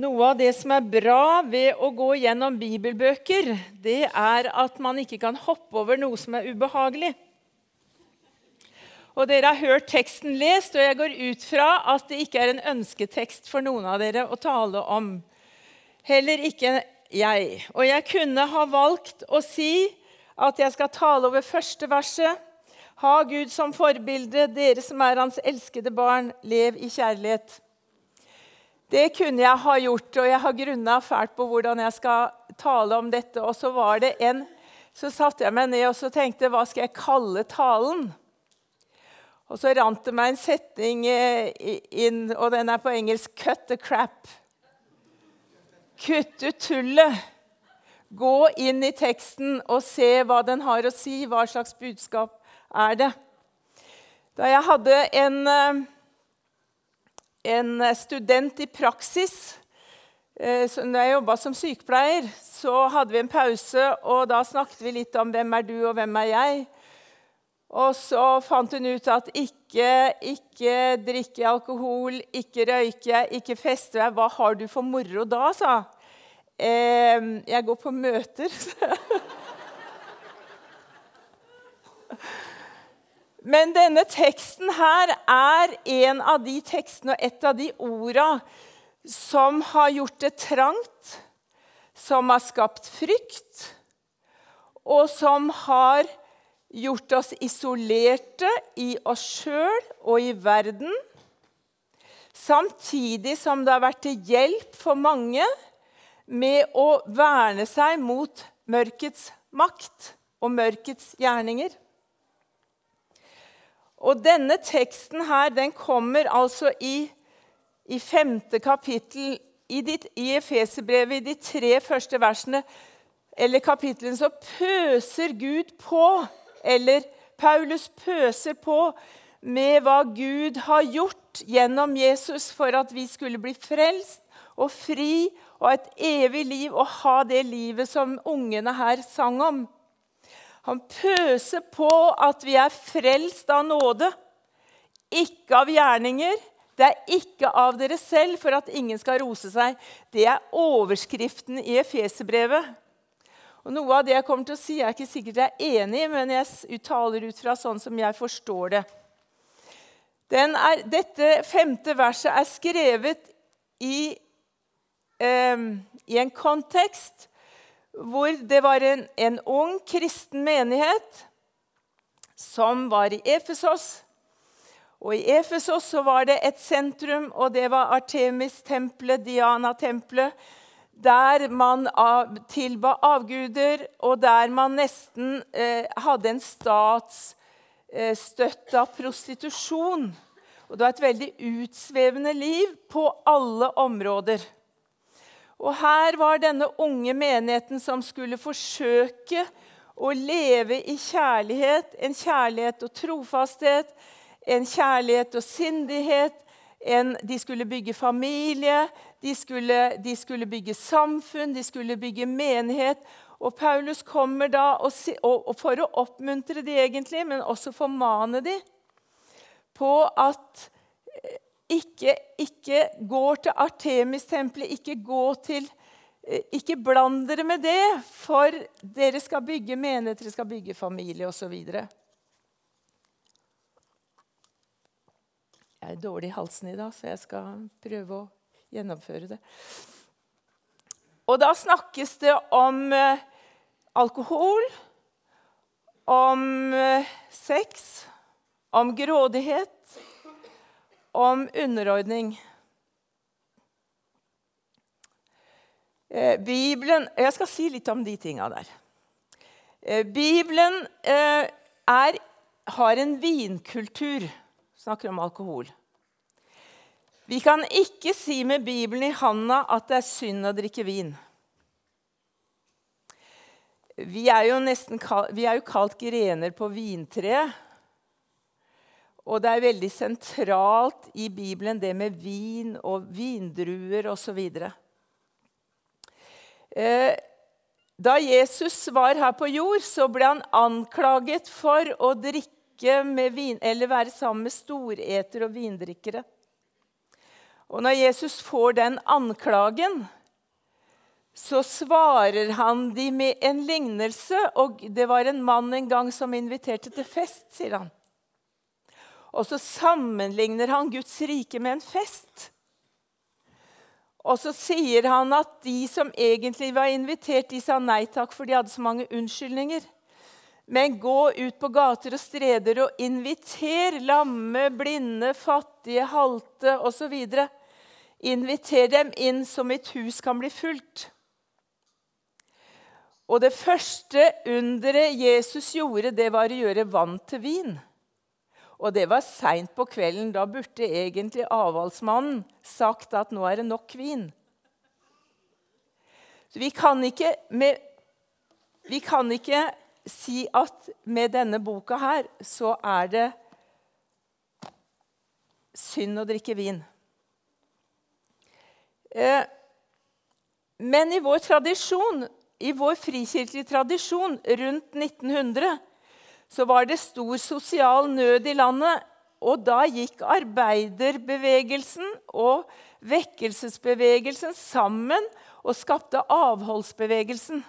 Noe av det som er bra ved å gå gjennom bibelbøker, det er at man ikke kan hoppe over noe som er ubehagelig. Og Dere har hørt teksten lest, og jeg går ut fra at det ikke er en ønsketekst for noen av dere å tale om. Heller ikke jeg. Og jeg kunne ha valgt å si at jeg skal tale over første verset. Ha Gud som forbilde, dere som er hans elskede barn, lev i kjærlighet. Det kunne jeg ha gjort, og jeg har grunna fælt på hvordan jeg skal tale om dette. Og så var det en Så satte jeg meg ned og så tenkte hva skal jeg kalle talen? Og så rant det meg en setning eh, inn, og den er på engelsk 'cut the crap'. Kutt ut tullet. Gå inn i teksten og se hva den har å si. Hva slags budskap er det? Da jeg hadde en eh, en student i praksis. Eh, når jeg jobba som sykepleier, så hadde vi en pause, og da snakket vi litt om 'hvem er du, og hvem er jeg'? Og så fant hun ut at ikke, ikke drikke alkohol, ikke røyke, ikke feste. Hva har du for moro da, sa eh, Jeg går på møter. Men denne teksten her er en av de tekstene og et av de orda som har gjort det trangt, som har skapt frykt, og som har gjort oss isolerte i oss sjøl og i verden. Samtidig som det har vært til hjelp for mange med å verne seg mot mørkets makt og mørkets gjerninger. Og denne teksten her, den kommer altså i, i femte kapittel i, ditt, i Efeserbrevet, i de tre første versene eller kapitlene, så pøser Gud på, eller Paulus pøser på med hva Gud har gjort gjennom Jesus for at vi skulle bli frelst og fri og et evig liv og ha det livet som ungene her sang om. Han pøser på at vi er frelst av nåde, ikke av gjerninger. Det er ikke av dere selv for at ingen skal rose seg. Det er overskriften i Efeserbrevet. Og Noe av det jeg kommer til å si, er ikke sikkert jeg er enig i, men jeg uttaler ut fra sånn som jeg forstår det. Er, dette femte verset er skrevet i, eh, i en kontekst hvor det var en, en ung kristen menighet som var i Efesos. Og I Efesos så var det et sentrum, og det var Artemis-tempelet, Diana-tempelet, der man tilba avguder, og der man nesten eh, hadde en statsstøtta eh, prostitusjon. Og det var et veldig utsvevende liv på alle områder. Og her var denne unge menigheten som skulle forsøke å leve i kjærlighet. En kjærlighet og trofasthet, en kjærlighet og sindighet. En, de skulle bygge familie, de skulle, de skulle, bygge samfunn, de skulle bygge menighet. Og Paulus kommer da og, og for å oppmuntre de egentlig, men også formane de på at ikke, ikke går til Artemis-tempelet, ikke gå eh, ikke bland dere med det, for dere skal bygge menighet, dere skal bygge familie osv. Jeg er dårlig i halsen i dag, så jeg skal prøve å gjennomføre det. Og da snakkes det om eh, alkohol, om eh, sex, om grådighet om underordning. Eh, Bibelen Jeg skal si litt om de tinga der. Eh, Bibelen eh, er, har en vinkultur. Snakker om alkohol. Vi kan ikke si med Bibelen i handa at det er synd å drikke vin. Vi er jo, nesten, vi er jo kalt grener på vintreet. Og det er veldig sentralt i Bibelen, det med vin og vindruer osv. Eh, da Jesus var her på jord, så ble han anklaget for å drikke med vin, eller være sammen med storeter og vindrikkere. Og når Jesus får den anklagen, så svarer han de med en lignelse. Og det var en mann en gang som inviterte til fest, sier han. Og så sammenligner han Guds rike med en fest. Og så sier han at de som egentlig var invitert, de sa nei takk, for de hadde så mange unnskyldninger. Men gå ut på gater og streder og inviter lamme, blinde, fattige, halte osv. Inviter dem inn så mitt hus kan bli fullt. Og det første underet Jesus gjorde, det var å gjøre vann til vin. Og det var seint på kvelden. Da burde egentlig avholdsmannen sagt at nå er det nok vin. Så vi kan ikke, med, vi kan ikke si at med denne boka her så er det synd å drikke vin. Eh, men i vår tradisjon, i vår frikirkelige tradisjon rundt 1900 så var det stor sosial nød i landet. Og da gikk arbeiderbevegelsen og vekkelsesbevegelsen sammen og skapte avholdsbevegelsen.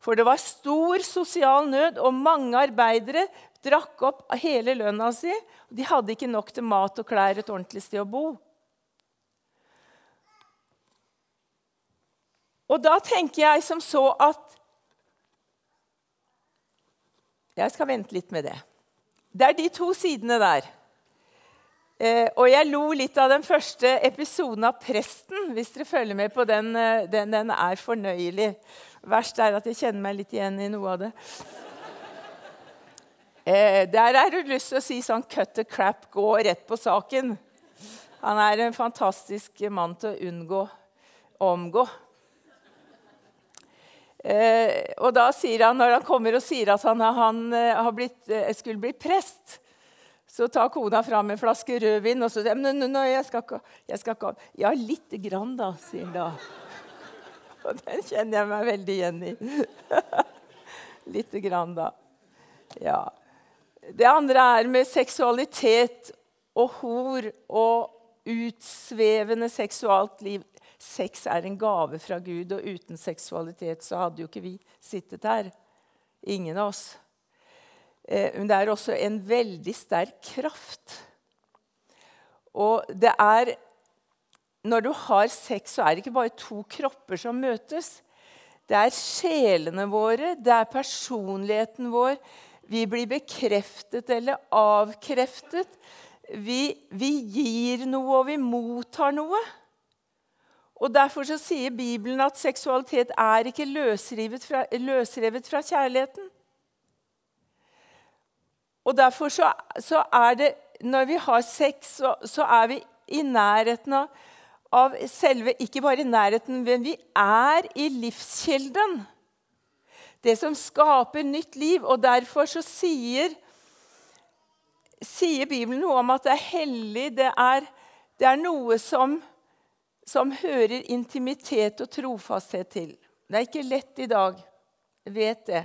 For det var stor sosial nød, og mange arbeidere drakk opp hele lønna si. De hadde ikke nok til mat og klær, et ordentlig sted å bo. Og da tenker jeg som så at Jeg skal vente litt med det. Det er de to sidene der. Eh, og jeg lo litt av den første episoden av 'Presten'. Hvis dere følger med på den. Eh, den, den er fornøyelig. Verst er at jeg kjenner meg litt igjen i noe av det. Eh, der er det lyst til å si sånn 'cut the crap', gå rett på saken. Han er en fantastisk mann til å unngå omgå. Eh, og da sier han, Når han kommer og sier at han, han har blitt, eh, skulle bli prest, så tar kona fram en flaske rødvin og så sier nei, nei, jeg skal ikke, jeg skal ikke Ja, lite grann, da, sier han da. Og den kjenner jeg meg veldig igjen i. lite grann, da. Ja. Det andre er med seksualitet og hor og utsvevende seksualt liv. Sex er en gave fra Gud, og uten seksualitet så hadde jo ikke vi sittet her. Ingen av oss. Eh, men det er også en veldig sterk kraft. Og det er Når du har sex, så er det ikke bare to kropper som møtes. Det er sjelene våre, det er personligheten vår. Vi blir bekreftet eller avkreftet. Vi, vi gir noe, og vi mottar noe. Og Derfor så sier Bibelen at seksualitet er ikke løsrevet fra, løsrevet fra kjærligheten. Og derfor så, så, er det Når vi har sex, så, så er vi i nærheten av, av, selve Ikke bare i nærheten, men vi er i livskilden. Det som skaper nytt liv. Og derfor så sier, sier Bibelen noe om at det er hellig. Det er, det er noe som som hører intimitet og trofasthet til. Det er ikke lett i dag, vet det.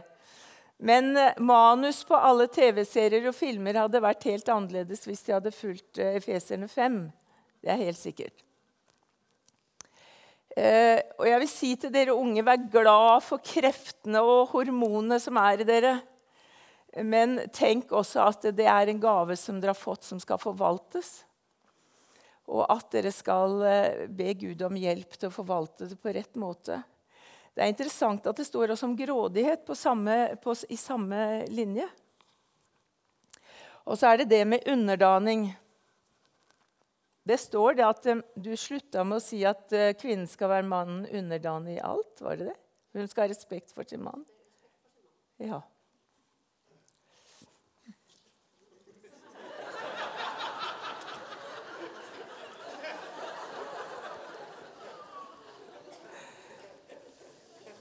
Men eh, manus på alle TV-serier og filmer hadde vært helt annerledes hvis de hadde fulgt eh, Efeserne 5. Det er helt sikkert. Eh, og jeg vil si til dere unge, vær glad for kreftene og hormonene som er i dere. Men tenk også at det er en gave som dere har fått, som skal forvaltes og at dere skal eh, be Gud om hjelp til å forvalte det på rett måte. Det er interessant at det står også om grådighet på samme, på, i samme linje. Og så er det det med underdaning. Det står det at eh, Du slutta med å si at eh, kvinnen skal være mannen underdanig i alt. Var det det? Hun skal ha respekt for sin mann. Ja.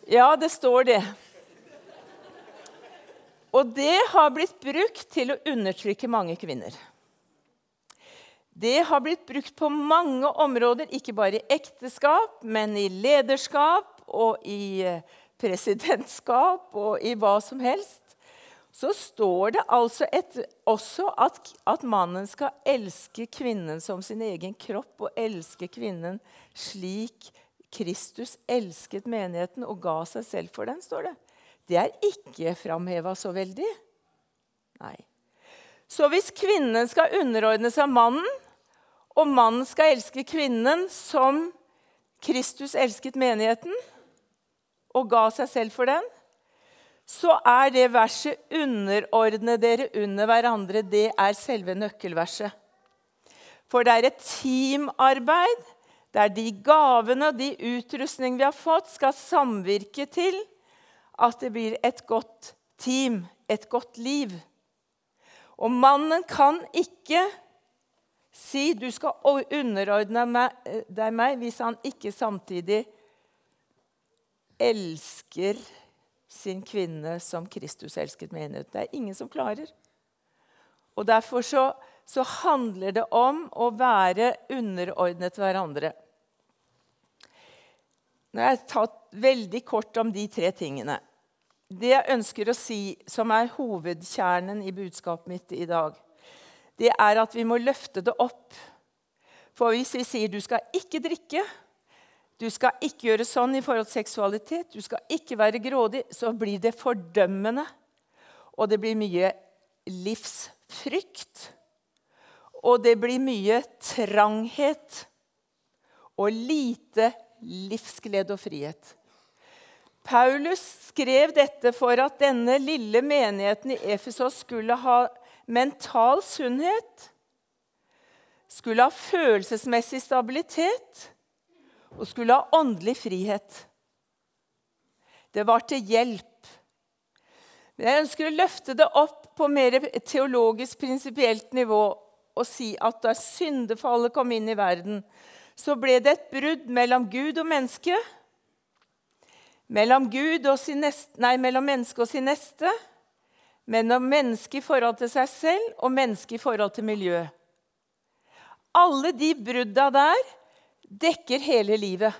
Ja, det står det. Og det har blitt brukt til å undertrykke mange kvinner. Det har blitt brukt på mange områder, ikke bare i ekteskap, men i lederskap og i eh, presidentskap og i hva som helst. så står det altså et, også at, at, mannen skal elske kvinnen som sin egen kropp, og elske kvinnen slik Kristus elsket menigheten og ga seg selv for den, står det. Det er ikke framheva så veldig. Nei. Så hvis kvinnen skal underordne seg mannen, og mannen skal elske kvinnen som Kristus elsket menigheten og ga seg selv for den, så er det verset 'underordne dere under hverandre' det er selve nøkkelverset. For det er et teamarbeid der de gavene og de utrustning vi har fått, skal samvirke til at det blir et godt team, et godt liv. Og mannen kan ikke si 'du skal underordne deg meg' hvis han ikke samtidig elsker sin kvinne som Kristus elsket menighet. Det er ingen som klarer. Og Derfor så, så handler det om å være underordnet hverandre. Nå har jeg tatt veldig kort om de tre tingene. Det jeg ønsker å si, som er hovedkjernen i budskapet mitt i dag, det er at vi må løfte det opp. For hvis vi sier 'du skal ikke drikke', du skal ikke gjøre sånn i forhold til seksualitet, du skal ikke være grådig. Så blir det fordømmende, og det blir mye livsfrykt. Og det blir mye tranghet og lite livsglede og frihet. Paulus skrev dette for at denne lille menigheten i Efesos skulle ha mental sunnhet, skulle ha følelsesmessig stabilitet og skulle ha åndelig frihet. Det var til hjelp. Men jeg ønsker å løfte det opp på mer teologisk, prinsipielt nivå og si at da syndefallet kom inn i verden, så ble det et brudd mellom Gud og menneske. Mellom, Gud og sin neste, nei, mellom menneske og sin neste. Mellom menneske i forhold til seg selv og menneske i forhold til miljøet. Alle de brudda der dekker hele livet.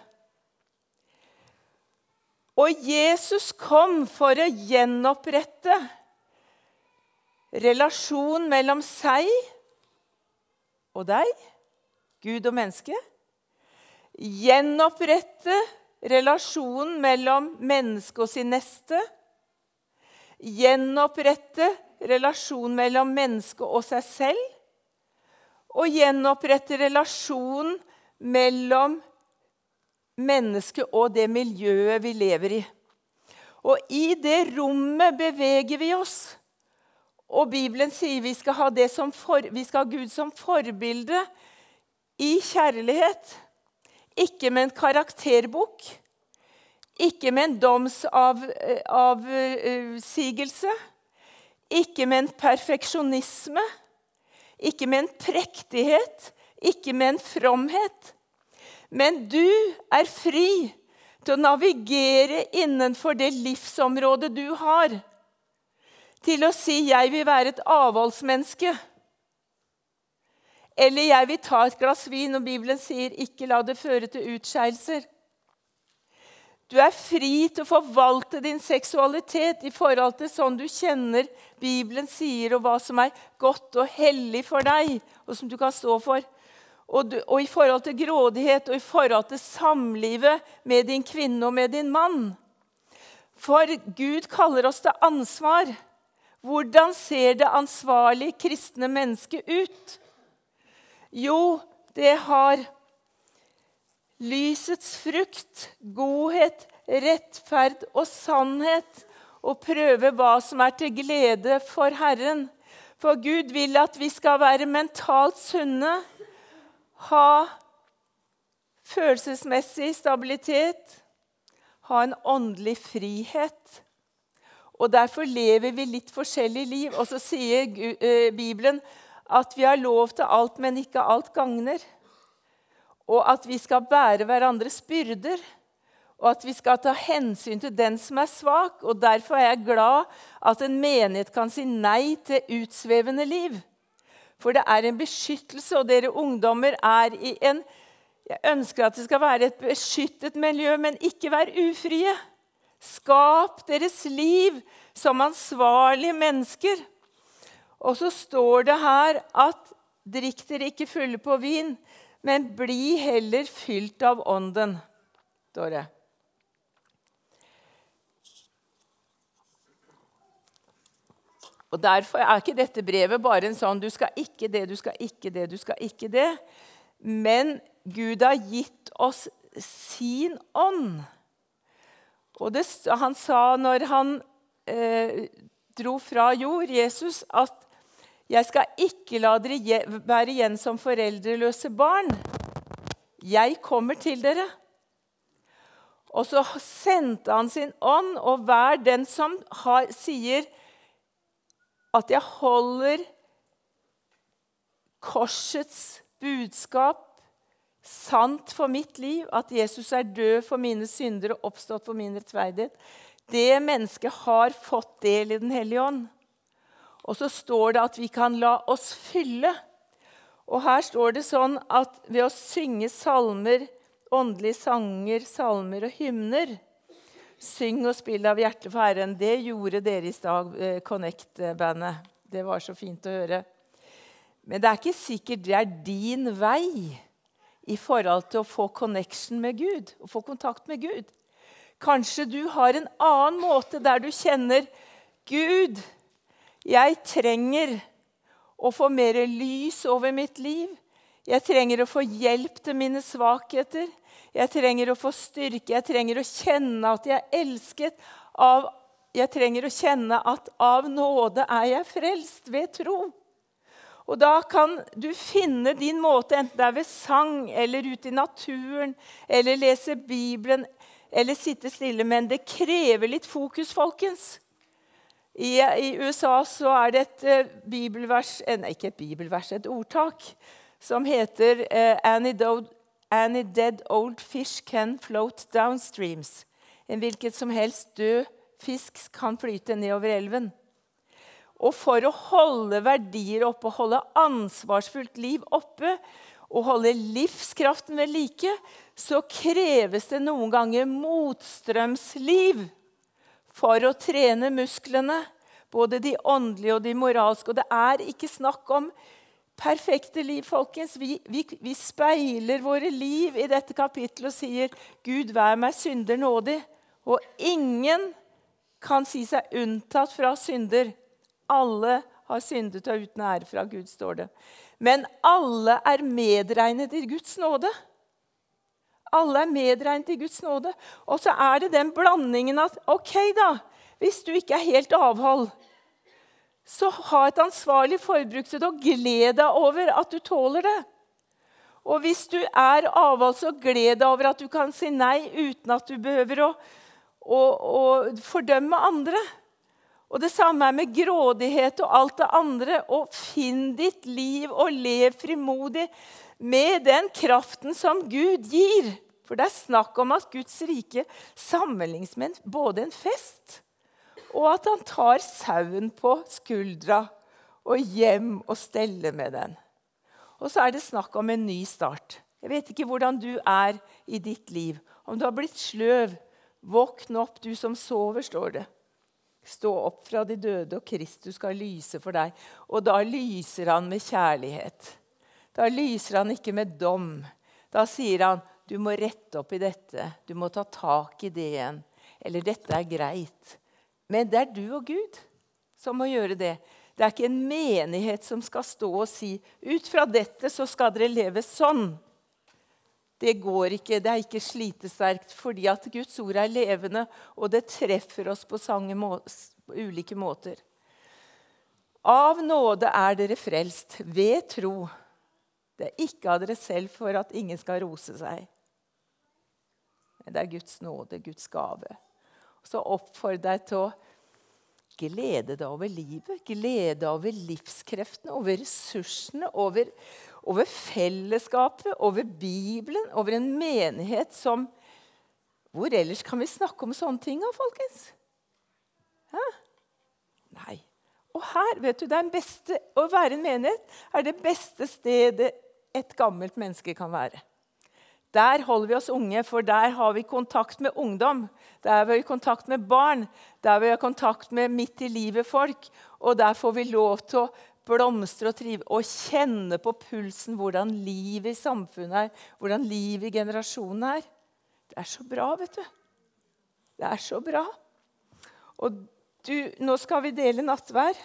Og Jesus kom for å gjenopprette relasjonen mellom seg og deg, Gud og menneske. Gjenopprette relasjonen mellom menneske og sin neste. Gjenopprette relasjonen mellom menneske og seg selv. Og gjenopprette relasjonen mellom mennesket og det miljøet vi lever i. Og i det rommet beveger vi oss. Og Bibelen sier vi skal ha, for, vi skal ha Gud som forbilde i kjærlighet. Ikke med en karakterbok, ikke med en domsavsigelse, ikke med en perfeksjonisme, ikke med en prektighet, ikke med en fromhet. Men du er fri til å navigere innenfor det livsområdet du har. Til å si 'jeg vil være et avholdsmenneske'. Eller 'jeg vil ta et glass vin', og Bibelen sier 'ikke la det føre til utskeielser'. Du er fri til å forvalte din seksualitet i forhold til sånn du kjenner Bibelen sier, og hva som er godt og hellig for deg, og som du kan stå for og, du, og i forhold til grådighet og i forhold til samlivet med din kvinne og med din mann. For Gud kaller oss til ansvar. Hvordan ser det ansvarlige kristne mennesket ut? Jo, det har lysets frukt, godhet, rettferd og sannhet, og prøve hva som er til glede for Herren. For Gud vil at vi skal være mentalt sunne, ha følelsesmessig stabilitet, ha en åndelig frihet. Og Derfor lever vi litt forskjellig liv. Og så sier eh, Bibelen at vi har lov til alt, men ikke alt gagner. Og at vi skal bære hverandres byrder. Og at vi skal ta hensyn til den som er svak. Og Derfor er jeg glad at en menighet kan si nei til utsvevende liv. For det er en beskyttelse, og dere ungdommer er i en Jeg ønsker at det skal være et beskyttet miljø, men ikke vær ufrie. Skap deres liv som ansvarlige mennesker. Og så står det her at drikk dere ikke fulle på vin, men bli heller fylt av Ånden, står det. Og Derfor er ikke dette brevet bare en sånn 'du skal ikke det, du skal ikke det, du skal ikke det'. Men Gud har gitt oss sin ånd. Og det, han sa når han eh, dro fra jord, Jesus, at 'jeg skal ikke la dere være igjen som foreldreløse barn'. Jeg kommer til dere. Og så sendte han sin ånd, og hver den som har, sier at jeg holder korsets budskap sant for mitt liv, at Jesus er død for mine synder og oppstått for min rettferdighet, det mennesket har fått del i Den hellige ånd. Og så står det at vi kan la oss fylle. Og her står det sånn at ved å synge salmer, åndelige sanger, salmer og hymner Syng og spill av hjertet for Herren. Det gjorde dere i stad, eh, Connect-bandet. Det var så fint å høre. Men det er ikke sikkert det er din vei i forhold til å få connection med Gud, å få kontakt med Gud. Kanskje du har en annen måte der du kjenner Gud, jeg trenger å få mer lys over mitt liv. Jeg trenger å få hjelp til mine svakheter. Jeg trenger å få styrke. Jeg trenger å kjenne at jeg er elsket. Av, jeg trenger å kjenne at av nåde er jeg frelst ved tro. Og da kan du finne din måte, enten det er ved sang eller ute i naturen, eller lese Bibelen, eller sitte stille. Men det krever litt fokus, folkens. I, I, USA så er det et uh, bibelvers eh, Nei, ikke et bibelvers, et ordtak som heter uh, Annie, Any dead old fish can float downstreams. En hvilket som helst død fisk kan flyte nedover elven. Og for å holde verdier oppe, holde ansvarsfullt liv oppe og holde livskraften ved like, så kreves det noen ganger motstrømsliv for å trene musklene. Både de åndelige og de moralske. Og det er ikke snakk om perfekte liv, folkens. Vi, vi, vi, speiler våre liv i dette kapittelet og sier, 'Gud, vær meg synder nådig.' Og ingen kan si seg unntatt fra synder. Alle har syndet og uten ære fra Gud, står det. Men alle er medregnet i Guds nåde. Alle er medregnet i Guds nåde. Og så er det den blandingen at OK, da. Hvis du ikke er helt avhold, så ha et ansvarlig forbrukssted og gled deg over at du tåler det. Og hvis du er avhold, så gled deg over at du kan si nei uten at du behøver å, å, å fordømme andre. Og Det samme er med grådighet og alt det andre. Og finn ditt liv og lev frimodig med den kraften som Gud gir. For det er snakk om at Guds rike sammenlignes med både en fest og at han tar sauen på skuldra og hjem og steller med den. Og så er det snakk om en ny start. Jeg vet ikke hvordan du er i ditt liv. Om du har blitt sløv. Våkn opp, du som sover, står det. Stå opp fra de døde, og Kristus skal lyse for deg. Og da lyser han med kjærlighet. Da lyser han ikke med dom. Da sier han, du må rette opp i dette. Du må ta tak i det igjen. Eller dette er greit. Men det er du og Gud som må gjøre det. Det er ikke en menighet som skal stå og si ut fra dette så skal dere leve sånn. Det går ikke, det er ikke slitesterkt, fordi at Guds ord er levende, og det treffer oss på, må på ulike måter. Av nåde er dere frelst ved tro. Det er ikke av dere selv for at ingen skal rose seg. Men det er Guds nåde, Guds gave så oppfordrer jeg til å glede deg over livet, glede deg over livskreftene, over ressursene, over, over, fellesskapet, over Bibelen, over en menighet som Hvor ellers kan vi snakke om sånne ting, da, folkens? Hæ? Nei. Og her, vet du, det er beste, Å være en menighet er det beste stedet et gammelt menneske kan være. Der holder vi oss unge, for der har vi kontakt med ungdom. Der har vi kontakt med barn, der har vi kontakt med midt i livet-folk. Og der får vi lov til å blomstre og trive og kjenne på pulsen hvordan livet i samfunnet er, hvordan livet i generasjonen er. Det er så bra, vet du. Det er så bra. Og du, nå skal vi dele nattvær.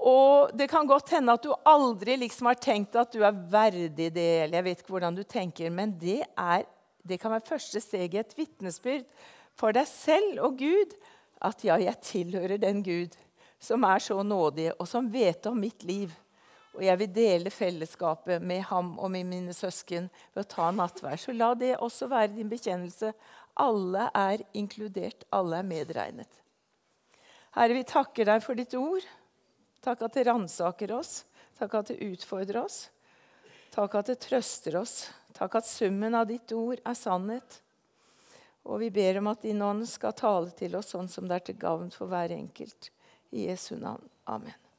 Og det kan godt hende at du aldri liksom har tenkt at du er verdig det. eller jeg vet ikke hvordan du tenker, Men det, er, det kan være første steg i et vitnesbyrd for deg selv og Gud. At ja, jeg tilhører den Gud som er så nådig, og som vet om mitt liv. Og jeg vil dele fellesskapet med ham og med mine søsken ved å ta nattvær. Så la det også være din bekjennelse. Alle er inkludert, alle er medregnet. Herre, vi takker deg for ditt ord. Takk at det ransaker oss. Takk at det utfordrer oss. Takk at det trøster oss. Takk at summen av ditt ord er sannhet. Og vi ber om at din ånd skal tale til oss sånn som det er til gavn for hver enkelt. I Jesu navn. Amen.